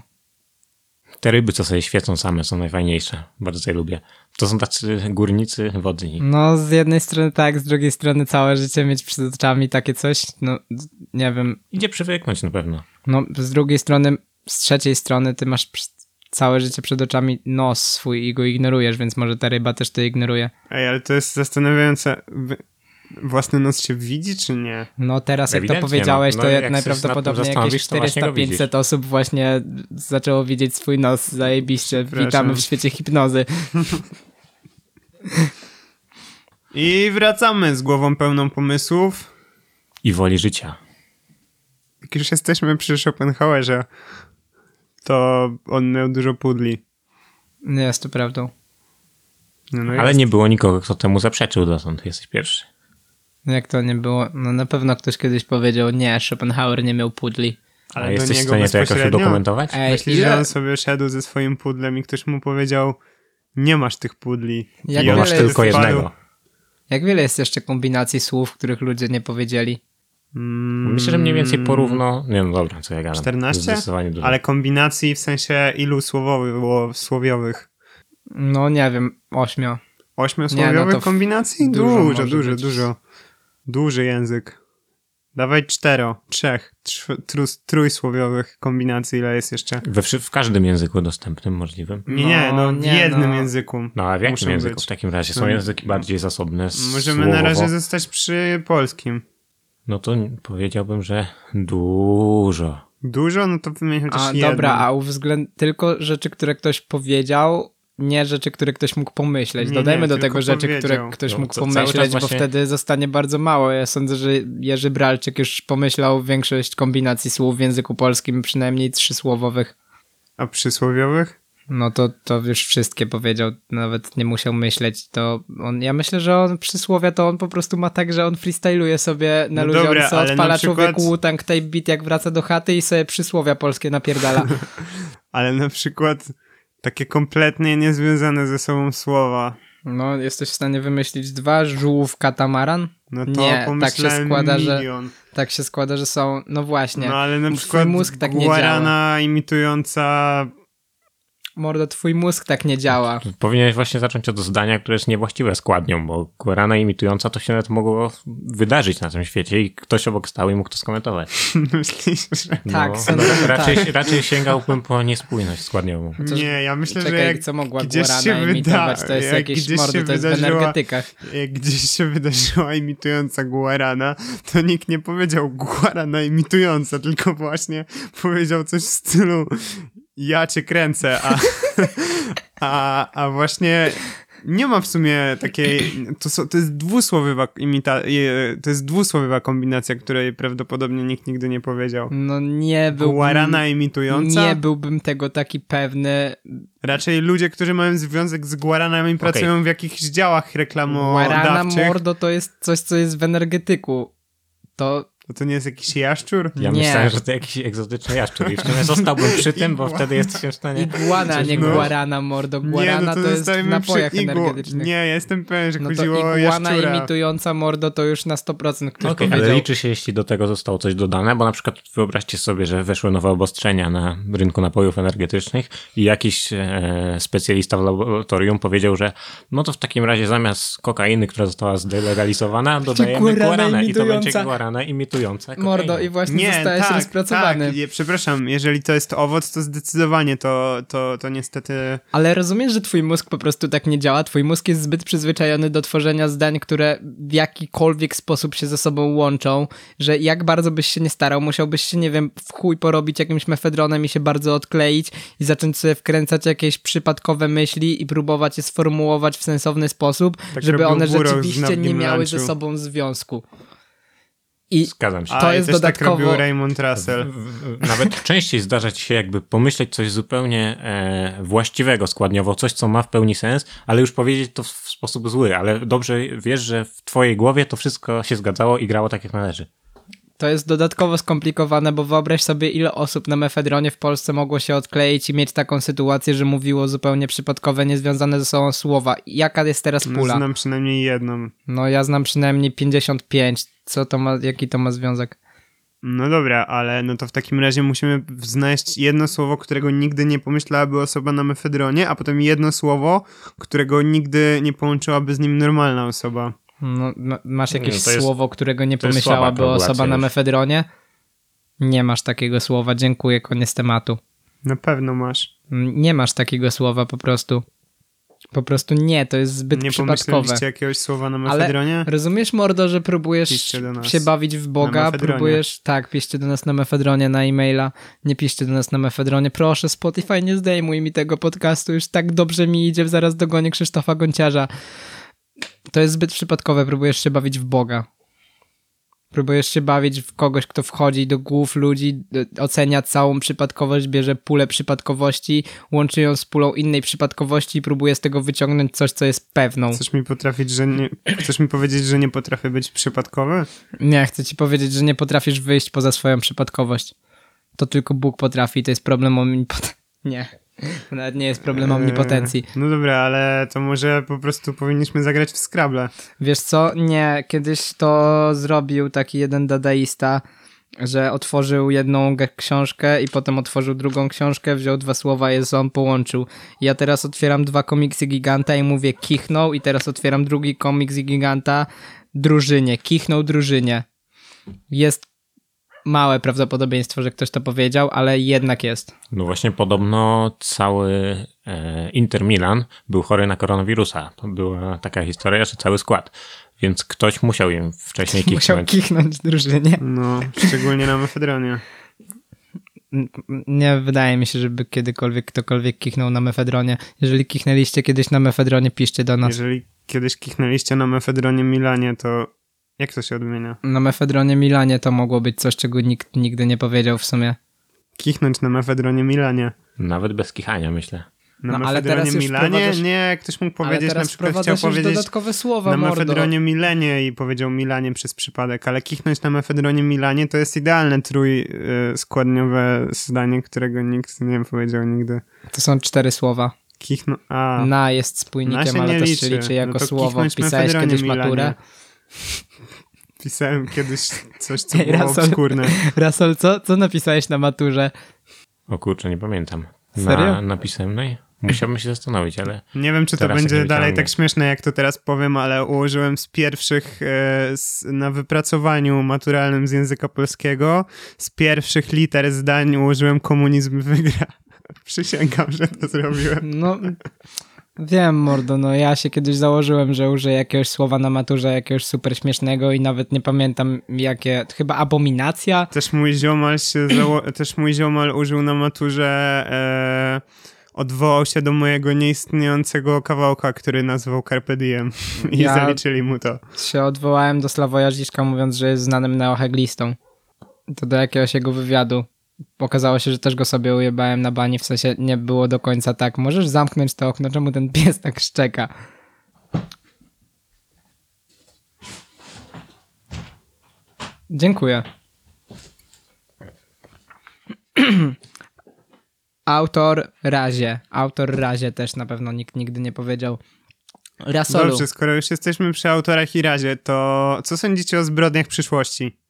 Speaker 2: Te ryby, co sobie świecą same, są najfajniejsze. Bardzo je lubię. To są tacy górnicy wodni.
Speaker 1: No, z jednej strony tak, z drugiej strony całe życie mieć przed oczami takie coś, no, nie wiem.
Speaker 2: Idzie przywyknąć na pewno.
Speaker 1: No, z drugiej strony, z trzeciej strony ty masz całe życie przed oczami nos swój i go ignorujesz, więc może ta ryba też to ignoruje.
Speaker 3: Ej, ale to jest zastanawiające. Własny nos się widzi, czy nie?
Speaker 1: No teraz jak to
Speaker 2: Ewidentnie,
Speaker 1: powiedziałeś,
Speaker 2: no.
Speaker 1: to
Speaker 2: No,
Speaker 1: jak
Speaker 2: jak
Speaker 1: najprawdopodobniej jakieś
Speaker 2: zastanowisz, to właśnie go
Speaker 1: 400-500 osób właśnie zaczęło widzieć swój nos, zajebiście. Witamy w świecie hipnozy.
Speaker 3: I wracamy z głową pełną pomysłów.
Speaker 2: I woli życia.
Speaker 3: Jak już jesteśmy przy Schopenhauerze, to on miał dużo pudli.
Speaker 1: Nie jest to prawdą.
Speaker 3: No, no
Speaker 2: Ale
Speaker 3: jest.
Speaker 2: nie było nikogo, kto temu zaprzeczył dotąd. Jesteś pierwszy.
Speaker 1: Jak to nie było? No na pewno ktoś kiedyś powiedział, nie, Schopenhauer nie miał pudli.
Speaker 2: A
Speaker 3: Ale do
Speaker 2: jesteś w
Speaker 3: niego
Speaker 2: stanie to jakoś udokumentować?
Speaker 1: Ej,
Speaker 3: Myślisz,
Speaker 1: ile-
Speaker 3: że on sobie szedł ze swoim pudlem i ktoś mu powiedział nie masz tych pudli.
Speaker 1: Jak
Speaker 3: I
Speaker 2: masz tylko jednego.
Speaker 1: Jak wiele jest jeszcze kombinacji słów, których ludzie nie powiedzieli?
Speaker 3: Mm,
Speaker 2: Myślę, że mniej więcej porówno... Nie no dobra, co ja gadam.
Speaker 3: 14?
Speaker 2: Zdecydowanie dużo.
Speaker 3: Ale kombinacji w sensie ilu słowowych było słowiowych?
Speaker 1: No nie wiem, ośmio.
Speaker 3: Ośmiosłowiowych
Speaker 1: Nie, no
Speaker 3: kombinacji?
Speaker 1: dużo
Speaker 3: Dużo, dużo, dużo. Duży język. Dawaj cztero, trzech, trz- tru- trójsłowiowych kombinacji, ile jest jeszcze?
Speaker 2: We, w każdym języku dostępnym możliwym.
Speaker 3: Nie, nie,
Speaker 1: No,
Speaker 3: no w
Speaker 1: nie,
Speaker 3: jednym
Speaker 1: no.
Speaker 3: języku.
Speaker 2: No a w jakim języku
Speaker 3: być.
Speaker 2: w takim razie? Są
Speaker 3: No.
Speaker 2: języki bardziej zasobne
Speaker 3: Możemy na razie
Speaker 2: słowowo?
Speaker 3: zostać przy polskim.
Speaker 2: No to powiedziałbym, że dużo.
Speaker 3: Dużo? No to wymień chociaż
Speaker 1: A
Speaker 3: jedno.
Speaker 1: dobra, a uwzględ tylko rzeczy, które ktoś powiedział, nie rzeczy, które ktoś mógł pomyśleć.
Speaker 3: Nie,
Speaker 1: Dodajmy
Speaker 3: nie,
Speaker 1: do tego rzeczy, które ktoś
Speaker 2: No,
Speaker 1: mógł pomyśleć, bo
Speaker 2: właśnie-
Speaker 1: wtedy zostanie bardzo mało. Ja sądzę, że Jerzy Bralczyk już pomyślał większość kombinacji słów w języku polskim, przynajmniej trzysłowowych.
Speaker 3: A przysłowiowych?
Speaker 1: No to, to już wszystkie powiedział, nawet nie musiał myśleć. To on, ja myślę, że on przysłowia to on po prostu ma tak, że on freestyluje sobie na
Speaker 3: No
Speaker 1: ludziom, co odpala
Speaker 3: przykład-
Speaker 1: człowieku Wu-Tang Tape Beat, jak wraca do chaty i sobie przysłowia polskie napierdala.
Speaker 3: Ale na przykład takie kompletnie niezwiązane ze sobą słowa.
Speaker 1: No, jesteś w stanie wymyślić dwa, żółw, katamaran?
Speaker 3: No to
Speaker 1: Nie, tak się składa, że-
Speaker 3: milion.
Speaker 1: Tak się składa, że są, no właśnie.
Speaker 3: No ale na przykład
Speaker 1: mózg tak nie
Speaker 3: guarana imitująca...
Speaker 1: Mordo, twój mózg tak nie działa.
Speaker 2: Powinieneś właśnie zacząć od zdania, które jest niewłaściwe składnią, bo guarana imitująca to się nawet mogło wydarzyć na tym świecie i ktoś obok stał i mógł to skomentować.
Speaker 3: Myślisz, że...
Speaker 1: Tak,
Speaker 2: no,
Speaker 1: sądzę, że
Speaker 2: raczej,
Speaker 1: tak.
Speaker 2: raczej sięgałbym po niespójność składniową.
Speaker 3: Nie, ja myślę,
Speaker 1: Czekaj,
Speaker 3: że jak
Speaker 1: co mogła
Speaker 3: gdzieś
Speaker 1: Guarana
Speaker 3: się
Speaker 1: imitować?
Speaker 3: wyda-
Speaker 1: To jest
Speaker 3: jak
Speaker 1: jakieś
Speaker 3: się
Speaker 1: to jest w
Speaker 3: wydarzyła-
Speaker 1: energetykach.
Speaker 3: jak gdzieś się wydarzyła imitująca Guarana, to nikt nie powiedział Guarana imitująca, tylko właśnie powiedział coś w stylu ja cię kręcę, a, a, a właśnie nie ma w sumie takiej, to, są, to jest dwusłowowa imita, to jest dwusłowowa kombinacja, której prawdopodobnie nikt nigdy nie powiedział.
Speaker 1: No nie byłbym...
Speaker 3: Guarana imitująca?
Speaker 1: Nie byłbym tego taki pewny.
Speaker 3: Raczej ludzie, którzy mają związek z Guaranami pracują w jakichś działach
Speaker 1: Guarana
Speaker 3: reklamodawczych.
Speaker 1: mordo to jest coś, co jest w energetyku. To
Speaker 3: To, to nie jest jakiś jaszczur?
Speaker 2: Ja
Speaker 1: Nie.
Speaker 2: myślałem, że to jakiś egzotyczny jaszczur i w sumie zostałbym przy tym, bo wtedy jesteś w stanie...
Speaker 1: iguana, nie
Speaker 3: no.
Speaker 1: guarana, mordo.
Speaker 3: Nie,
Speaker 1: Guarana
Speaker 3: no to,
Speaker 1: to, jest w napojach
Speaker 3: przy
Speaker 1: energetycznych.
Speaker 3: Nie, ja jestem pewien, że
Speaker 1: No to
Speaker 3: chodziło o
Speaker 1: iguana
Speaker 3: jaszczura.
Speaker 1: imitująca mordo to już na 100% ktoś
Speaker 2: Okej,
Speaker 1: powiedział.
Speaker 2: ale liczy się, jeśli do tego zostało coś dodane, bo na przykład wyobraźcie sobie, że weszły nowe obostrzenia na rynku napojów energetycznych i jakiś e, specjalista w laboratorium powiedział, że no to w takim razie zamiast kokainy, która została zdelegalizowana, dodajemy
Speaker 1: guarana
Speaker 2: guaranę i to będzie guarana imitująca kokainę.
Speaker 1: Mordo i właśnie
Speaker 3: Nie,
Speaker 1: zostałeś
Speaker 3: tak,
Speaker 1: rozpracowany.
Speaker 3: tak. Je, przepraszam, jeżeli to jest owoc, to zdecydowanie to, to, to niestety...
Speaker 1: Ale rozumiesz, że twój mózg po prostu tak nie działa? Twój mózg jest zbyt przyzwyczajony do tworzenia zdań, które w jakikolwiek sposób się ze sobą łączą, że jak bardzo byś się nie starał, musiałbyś się, nie wiem, w chuj porobić jakimś mefedronem i się bardzo odkleić i zacząć sobie wkręcać jakieś przypadkowe myśli i próbować je sformułować w sensowny sposób,
Speaker 3: Tak
Speaker 1: żeby one rzeczywiście nie miały ze sobą związku. I
Speaker 2: Zgadzam się.
Speaker 1: To jest
Speaker 3: też
Speaker 1: dodatkowo-
Speaker 3: tak robił Raymond Russell.
Speaker 2: W- w- Nawet częściej zdarza ci się jakby pomyśleć coś zupełnie e, właściwego składniowo, coś co ma w pełni sens, ale już powiedzieć to w sposób zły, ale dobrze wiesz, że w twojej głowie to wszystko się zgadzało i grało tak jak należy.
Speaker 1: To jest dodatkowo skomplikowane, bo wyobraź sobie, ile osób na mefedronie w Polsce mogło się odkleić i mieć taką sytuację, że mówiło zupełnie przypadkowe, niezwiązane ze sobą słowa. Jaka jest teraz
Speaker 3: No,
Speaker 1: pula?
Speaker 3: znam przynajmniej jedną.
Speaker 1: No ja znam przynajmniej 55. Co to ma, jaki to ma związek?
Speaker 3: No dobra, ale no to w takim razie musimy znaleźć jedno słowo, którego nigdy nie pomyślałaby osoba na mefedronie, a potem jedno słowo, którego nigdy nie połączyłaby z nim normalna osoba.
Speaker 1: No, ma- masz
Speaker 2: Nie,
Speaker 1: jakieś
Speaker 2: no jest-
Speaker 1: słowo, którego nie pomyślałaby osoba na mefedronie? Nie masz takiego słowa, dziękuję, koniec tematu.
Speaker 3: Na pewno masz.
Speaker 1: Mm, Nie masz takiego słowa po prostu. Po prostu nie, to jest zbyt
Speaker 3: nie
Speaker 1: przypadkowe.
Speaker 3: pomyśleliście jakiegoś słowa na mefedronie?
Speaker 1: Rozumiesz, Mordo, że próbujesz się bawić w Boga, próbujesz... Tak, piszcie do nas na mefedronie, na e-maila. Nie piszcie do nas na mefedronie. Proszę, Spotify, nie zdejmuj mi tego podcastu. Już tak dobrze mi idzie, zaraz dogonię Krzysztofa Gonciarza. To jest zbyt przypadkowe, próbujesz się bawić w Boga. Próbujesz się bawić w kogoś, kto wchodzi do głów ludzi, ocenia całą przypadkowość, bierze pulę przypadkowości, łączy ją z pulą innej przypadkowości i próbuje z tego wyciągnąć coś, co jest pewną.
Speaker 3: Chcesz mi potrafić, że nie... Chcesz mi powiedzieć, że nie potrafię być przypadkowy?
Speaker 1: Nie, chcę ci powiedzieć, że nie potrafisz wyjść poza swoją przypadkowość. To tylko Bóg potrafi, to jest problem omnipot... Nie. Nawet nie jest problem omnipotencji.
Speaker 3: Eee, No dobra, ale to może po prostu powinniśmy zagrać w Scrabble.
Speaker 1: Wiesz co? Nie, kiedyś to zrobił taki jeden dadaista, że otworzył jedną książkę i potem otworzył drugą książkę, wziął dwa słowa je sam połączył. Ja teraz otwieram dwa komiksy giganta i mówię kichnął i teraz otwieram drugi komiks giganta drużynie, kichnął drużynie. Jest małe prawdopodobieństwo, że ktoś to powiedział, ale jednak jest.
Speaker 2: No właśnie podobno cały e, Inter Milan był chory na koronawirusa. To była taka historia, że cały skład. Więc ktoś musiał im wcześniej
Speaker 1: Musiał
Speaker 2: kichnąć.
Speaker 1: kichnąć drużynie.
Speaker 3: No, szczególnie na mefedronie.
Speaker 1: Nie wydaje mi się, żeby kiedykolwiek ktokolwiek kichnął na mefedronie. Jeżeli kichnęliście kiedyś na mefedronie, piszcie do nas.
Speaker 3: Jeżeli kiedyś kichnęliście na mefedronie Milanie, to jak to się odmienia?
Speaker 1: Na mefedronie Milanie to mogło być coś, czego nikt nigdy nie powiedział w sumie.
Speaker 3: Kichnąć na mefedronie Milanie.
Speaker 2: Nawet bez kichania, myślę.
Speaker 3: Na
Speaker 1: No, ale
Speaker 3: mefedronie
Speaker 1: teraz już
Speaker 3: Milanie? Nie, ktoś mógł
Speaker 1: Ale
Speaker 3: powiedzieć, na przykład chciał powiedzieć
Speaker 1: dodatkowe słowa,
Speaker 3: na
Speaker 1: mordo.
Speaker 3: mefedronie Milenie i powiedział Milanie przez przypadek, ale kichnąć na mefedronie Milanie to jest idealne trójskładniowe zdanie, którego nikt nie powiedział nigdy.
Speaker 1: To są cztery słowa.
Speaker 3: Kichno... A,
Speaker 1: Na jest spójnikiem, ale
Speaker 3: nie
Speaker 1: też
Speaker 3: liczy.
Speaker 1: się liczy jako
Speaker 3: no to
Speaker 1: słowo. Pisałeś
Speaker 3: mefedronie
Speaker 1: kiedyś
Speaker 3: Milanie.
Speaker 1: maturę?
Speaker 3: Pisałem kiedyś coś, co
Speaker 1: Ej,
Speaker 3: było
Speaker 1: Russell.
Speaker 3: obskurne.
Speaker 1: Rasol, co, co napisałeś na maturze?
Speaker 2: O kurczę, nie pamiętam.
Speaker 1: Serio?
Speaker 2: Na, na pisemnej? Musiałbym się zastanowić, ale
Speaker 3: Nie wiem, czy to będzie dalej tak śmieszne, jak to teraz powiem, ale ułożyłem z pierwszych e, z, na wypracowaniu maturalnym z języka polskiego, z pierwszych liter zdań ułożyłem komunizm wygra. Przysięgam, że to zrobiłem.
Speaker 1: No, wiem, mordo, no ja się kiedyś założyłem, że użyję jakiegoś słowa na maturze, jakiegoś super śmiesznego i nawet nie pamiętam jakie, chyba abominacja?
Speaker 3: Też mój ziomal się też mój ziomal użył na maturze e, odwołał się do mojego nieistniejącego kawałka, który nazwał Carpe Diem i
Speaker 1: Ja-
Speaker 3: zaliczyli mu to.
Speaker 1: się odwołałem do Sławoja Żiżka mówiąc, że jest znanym neoheglistą. To do jakiegoś jego wywiadu. Okazało się, że też go sobie ujebałem na bani, w sensie nie było do końca tak. Możesz zamknąć to okno, czemu ten pies tak szczeka? Dziękuję. Autor Razie. Autor Razie też na pewno nikt nigdy nie powiedział. Rasolu.
Speaker 3: Dobrze, skoro już jesteśmy przy autorach i razie, to co sądzicie o zbrodniach przyszłości?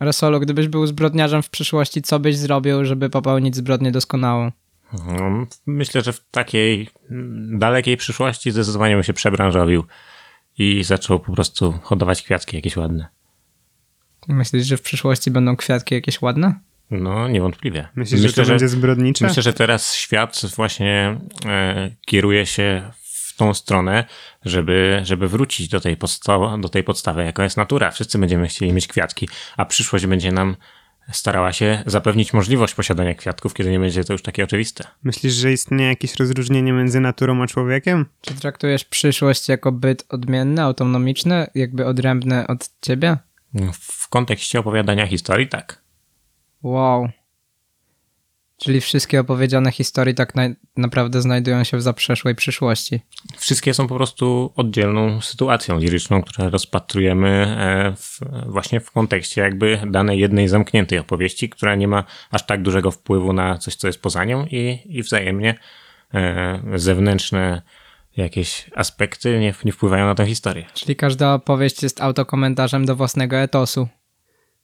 Speaker 1: Rasolu, gdybyś był zbrodniarzem w przyszłości, co byś zrobił, żeby popełnić zbrodnię doskonałą?
Speaker 2: no, myślę, że w takiej dalekiej przyszłości zdecydowanie bym się przebranżowił i zaczął po prostu hodować kwiatki jakieś ładne.
Speaker 1: Myślisz, że w przyszłości będą kwiatki jakieś ładne?
Speaker 2: No, niewątpliwie.
Speaker 3: Myślisz,
Speaker 2: myślę,
Speaker 3: że to będzie zbrodnicze?
Speaker 2: Myślę, że teraz świat właśnie e, kieruje się w tą stronę, żeby, żeby wrócić do tej, podsta- do tej podstawy, jaka jest natura. Wszyscy będziemy chcieli mieć kwiatki, a przyszłość będzie nam starała się zapewnić możliwość posiadania kwiatków, kiedy nie będzie to już takie oczywiste.
Speaker 3: Myślisz, że istnieje jakieś rozróżnienie między naturą a człowiekiem?
Speaker 1: Czy traktujesz przyszłość jako byt odmienny, autonomiczny, jakby odrębny od ciebie?
Speaker 2: W kontekście opowiadania historii, tak.
Speaker 1: Wow. Czyli wszystkie opowiedziane historie tak na naprawdę znajdują się w zaprzeszłej przyszłości.
Speaker 2: Wszystkie są po prostu oddzielną sytuacją liryczną, którą rozpatrujemy e, w, właśnie w kontekście jakby danej jednej zamkniętej opowieści, która nie ma aż tak dużego wpływu na coś, co jest poza nią i, i wzajemnie e, zewnętrzne jakieś aspekty nie, nie wpływają na tę historię.
Speaker 1: Czyli każda opowieść jest autokomentarzem do własnego etosu.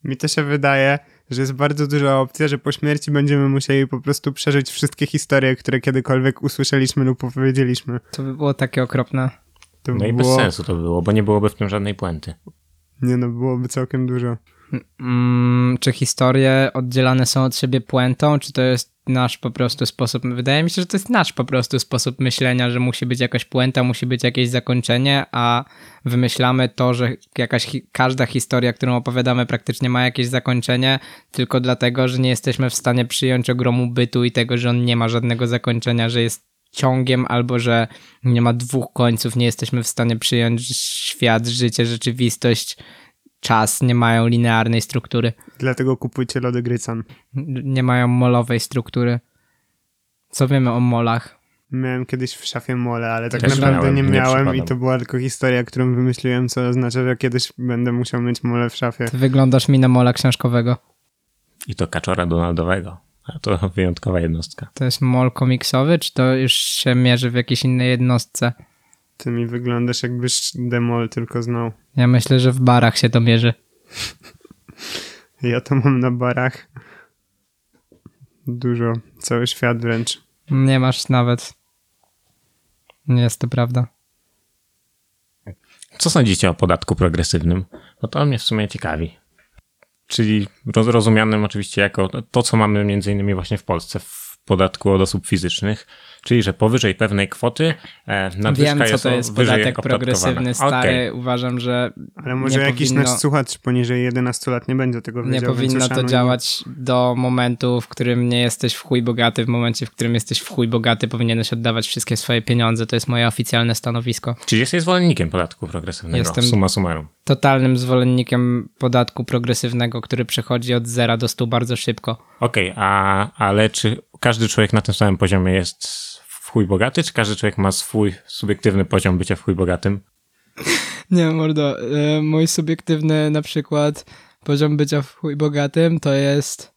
Speaker 3: Mi to się wydaje, że jest bardzo duża opcja, że po śmierci będziemy musieli po prostu przeżyć wszystkie historie, które kiedykolwiek usłyszeliśmy lub opowiedzieliśmy.
Speaker 1: To by było takie okropne.
Speaker 3: To
Speaker 2: No
Speaker 3: by
Speaker 2: i bez
Speaker 3: było...
Speaker 2: sensu to było, bo nie byłoby w tym żadnej puenty.
Speaker 3: Nie no, byłoby całkiem dużo.
Speaker 1: Mm, czy historie oddzielane są od siebie puentą, czy to jest nasz po prostu sposób. Wydaje mi się, że to jest nasz po prostu sposób myślenia, że musi być jakaś puenta, musi być jakieś zakończenie, a wymyślamy to, że jakaś hi- każda historia, którą opowiadamy, praktycznie ma jakieś zakończenie, tylko dlatego, że nie jesteśmy w stanie przyjąć ogromu bytu i tego, że on nie ma żadnego zakończenia, że jest ciągiem albo że nie ma dwóch końców, nie jesteśmy w stanie przyjąć, świat, życie, rzeczywistość, czas nie mają linearnej struktury
Speaker 3: Dlatego kupujcie lody Grycan.
Speaker 1: nie mają molowej struktury. Co wiemy o molach?
Speaker 3: Miałem kiedyś w szafie mole, ale tak
Speaker 2: Też
Speaker 3: naprawdę
Speaker 2: miałem,
Speaker 3: nie
Speaker 2: nie
Speaker 3: miałem i
Speaker 2: przypadam.
Speaker 3: to była tylko historia, którą wymyśliłem, co oznacza, że kiedyś będę musiał mieć mole w szafie.
Speaker 1: Ty wyglądasz mi na mola książkowego.
Speaker 2: I to kaczora Donaldowego, A to wyjątkowa jednostka.
Speaker 1: To jest mol komiksowy, czy to już się mierzy w jakiejś innej jednostce?
Speaker 3: Ty mi wyglądasz jakbyś demol tylko znał.
Speaker 1: Ja myślę, że w barach się to mierzy.
Speaker 3: Ja to mam na barach. Dużo. Cały świat wręcz.
Speaker 1: Nie masz nawet. Nie jest to prawda.
Speaker 2: Co sądzicie o podatku progresywnym? No to mnie w sumie ciekawi. Czyli roz- rozumianym oczywiście jako to, co mamy między innymi właśnie w Polsce w podatku od osób fizycznych, czyli że powyżej pewnej kwoty e, nadwyżka
Speaker 1: Wiem, co
Speaker 2: jest,
Speaker 1: to jest podatek progresywny, stary.
Speaker 2: Okej.
Speaker 1: Uważam, że
Speaker 3: Ale może
Speaker 1: nie
Speaker 3: jakiś
Speaker 1: powinno,
Speaker 3: nasz słuchacz poniżej 11 lat nie będzie tego
Speaker 1: nie
Speaker 3: wiedział. więc
Speaker 1: powinno to działać do momentu, w którym nie jesteś w chuj bogaty. W momencie, w którym jesteś w chuj bogaty, powinieneś oddawać wszystkie swoje pieniądze. To jest moje oficjalne stanowisko.
Speaker 2: Czyli jesteś zwolennikiem podatku progresywnego,
Speaker 1: Jestem-
Speaker 2: summa summarum.
Speaker 1: Totalnym zwolennikiem podatku progresywnego, który przechodzi od zera do stu bardzo szybko.
Speaker 2: Okej, a ale czy każdy człowiek na tym samym poziomie jest w chuj bogaty, czy każdy człowiek ma swój subiektywny poziom bycia w chuj bogatym?
Speaker 1: Nie, mordo. e, Mój subiektywny na przykład poziom bycia w chuj bogatym to jest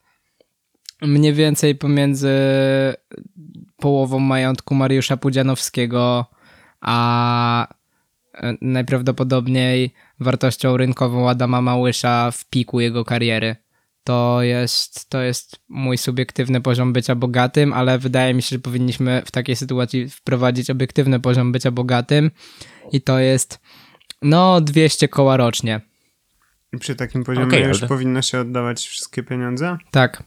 Speaker 1: mniej więcej pomiędzy połową majątku Mariusza Pudzianowskiego a e, najprawdopodobniej wartością rynkową Adama Małysza w piku jego kariery. To jest, to jest mój subiektywny poziom bycia bogatym, ale wydaje mi się, że powinniśmy w takiej sytuacji wprowadzić obiektywny poziom bycia bogatym i to jest no 200 koła rocznie.
Speaker 3: I przy takim poziomie
Speaker 2: Okej,
Speaker 3: już
Speaker 2: ale-
Speaker 3: powinno się oddawać wszystkie pieniądze?
Speaker 1: Tak.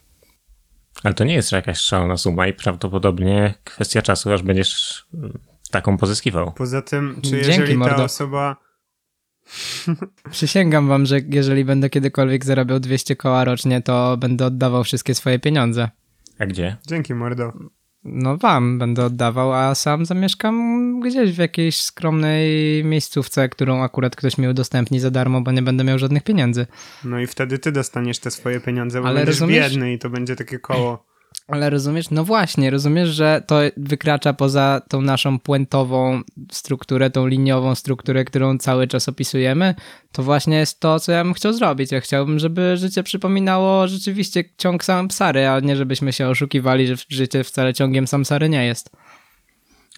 Speaker 2: Ale to nie jest jakaś szalona suma i prawdopodobnie kwestia czasu, aż będziesz mm, taką pozyskiwał.
Speaker 3: Poza tym, czy
Speaker 1: Dzięki,
Speaker 3: jeżeli ta
Speaker 1: mordo.
Speaker 3: osoba...
Speaker 1: Przysięgam wam, że jeżeli będę kiedykolwiek zarabiał 200 koła rocznie, to będę oddawał wszystkie swoje pieniądze.
Speaker 2: A gdzie?
Speaker 3: Dzięki, mordo.
Speaker 1: No wam będę oddawał, a sam zamieszkam gdzieś w jakiejś skromnej miejscówce, którą akurat ktoś mi udostępni za darmo, bo nie będę miał żadnych pieniędzy.
Speaker 3: No i wtedy ty dostaniesz te swoje pieniądze, bo
Speaker 1: Ale
Speaker 3: będziesz
Speaker 1: rozumiesz?
Speaker 3: biedny i to będzie takie koło.
Speaker 1: Ale rozumiesz? No właśnie, rozumiesz, że to wykracza poza tą naszą puentową strukturę, tą liniową strukturę, którą cały czas opisujemy. To właśnie jest to, co ja bym chciał zrobić. Ja chciałbym, żeby życie przypominało rzeczywiście ciąg samsary, a nie żebyśmy się oszukiwali, że życie wcale ciągiem samsary nie jest.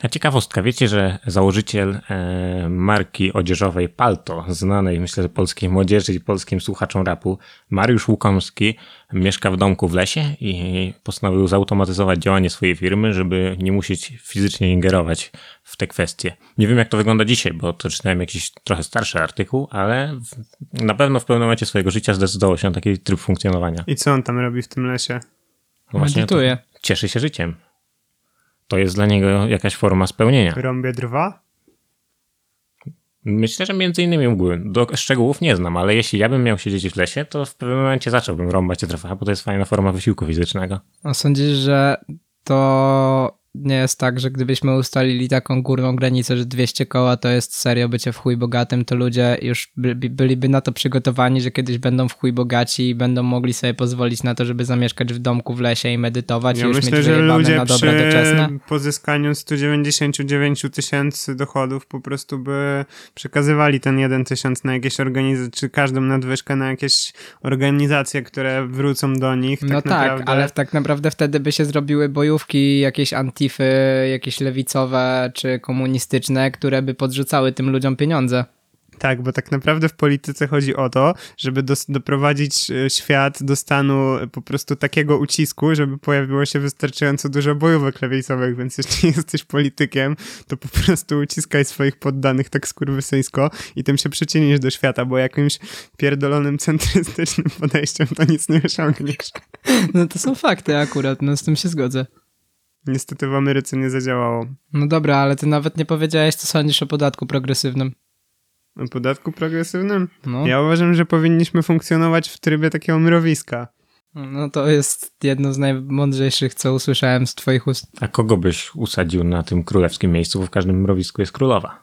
Speaker 2: A ciekawostka, wiecie, że założyciel e, marki odzieżowej Palto, znanej myślę, że polskiej młodzieży i polskim słuchaczom rapu, Mariusz Łukomski, mieszka w domku w lesie i postanowił zautomatyzować działanie swojej firmy, żeby nie musieć fizycznie ingerować w te kwestie. Nie wiem, jak to wygląda dzisiaj, bo to czytałem jakiś trochę starszy artykuł, ale na pewno w pewnym momencie swojego życia zdecydował się na taki tryb funkcjonowania.
Speaker 3: I co on tam robi w tym lesie?
Speaker 2: Właśnie
Speaker 1: Medytuje.
Speaker 2: cieszy się życiem. To jest dla niego jakaś forma spełnienia.
Speaker 3: Rąbie drwa?
Speaker 2: Myślę, że między innymi mgły. Do szczegółów nie znam, ale jeśli ja bym miał siedzieć w lesie, to w pewnym momencie zacząłbym rąbać drzewa, bo to jest fajna forma wysiłku fizycznego.
Speaker 1: A sądzisz, że to nie jest tak, że gdybyśmy ustalili taką górną granicę, że 200 koła to jest serio bycie w chuj bogatym, to ludzie już by, by- byliby na to przygotowani, że kiedyś będą w chuj bogaci i będą mogli sobie pozwolić na to, żeby zamieszkać w domku w lesie i medytować
Speaker 3: Ja
Speaker 1: i już
Speaker 3: myślę,
Speaker 1: mieć
Speaker 3: że ludzie
Speaker 1: na dobre
Speaker 3: przy
Speaker 1: doczesne.
Speaker 3: pozyskaniu 199 tysięcy dochodów po prostu by przekazywali ten 1 tysiąc na jakieś organizacje, czy każdą nadwyżkę na jakieś organizacje, które wrócą do nich. Tak
Speaker 1: no tak,
Speaker 3: naprawdę.
Speaker 1: ale tak naprawdę wtedy by się zrobiły bojówki, jakieś jakieś lewicowe czy komunistyczne, które by podrzucały tym ludziom pieniądze.
Speaker 3: Tak, bo tak naprawdę w polityce chodzi o to, żeby dos- doprowadzić e, świat do stanu e, po prostu takiego ucisku, żeby pojawiło się wystarczająco dużo bojówek lewicowych, więc jeśli jesteś politykiem, to po prostu uciskaj swoich poddanych tak skurwysyjsko i tym się przyczynisz do świata, bo jakimś pierdolonym centrystycznym podejściem to nic nie osiągniesz.
Speaker 1: No to są fakty akurat, no z tym się zgodzę.
Speaker 3: Niestety w Ameryce nie zadziałało.
Speaker 1: No dobra, ale ty nawet nie powiedziałeś, co sądzisz o podatku progresywnym.
Speaker 3: O podatku progresywnym?
Speaker 1: No,
Speaker 3: Ja uważam, że powinniśmy funkcjonować w trybie takiego mrowiska.
Speaker 1: no to jest jedno z najmądrzejszych, co usłyszałem z twoich ust.
Speaker 2: A kogo byś usadził na tym królewskim miejscu, bo w każdym mrowisku jest królowa?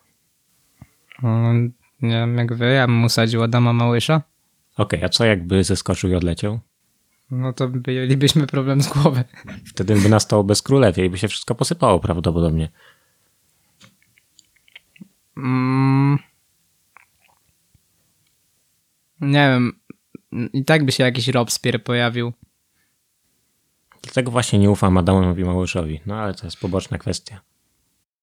Speaker 1: No, nie wiem jak wy, ja bym usadził Adama Małysza.
Speaker 2: Okej, a co jakby zeskoczył i odleciał?
Speaker 1: No to mielibyśmy problem z głowy.
Speaker 2: Wtedy by nastał bez królewie i by się wszystko posypało prawdopodobnie.
Speaker 1: Mm. Nie wiem, i tak by się jakiś Robespierre pojawił.
Speaker 2: Dlatego właśnie nie ufam Adamowi Małyszowi. No ale to jest poboczna kwestia.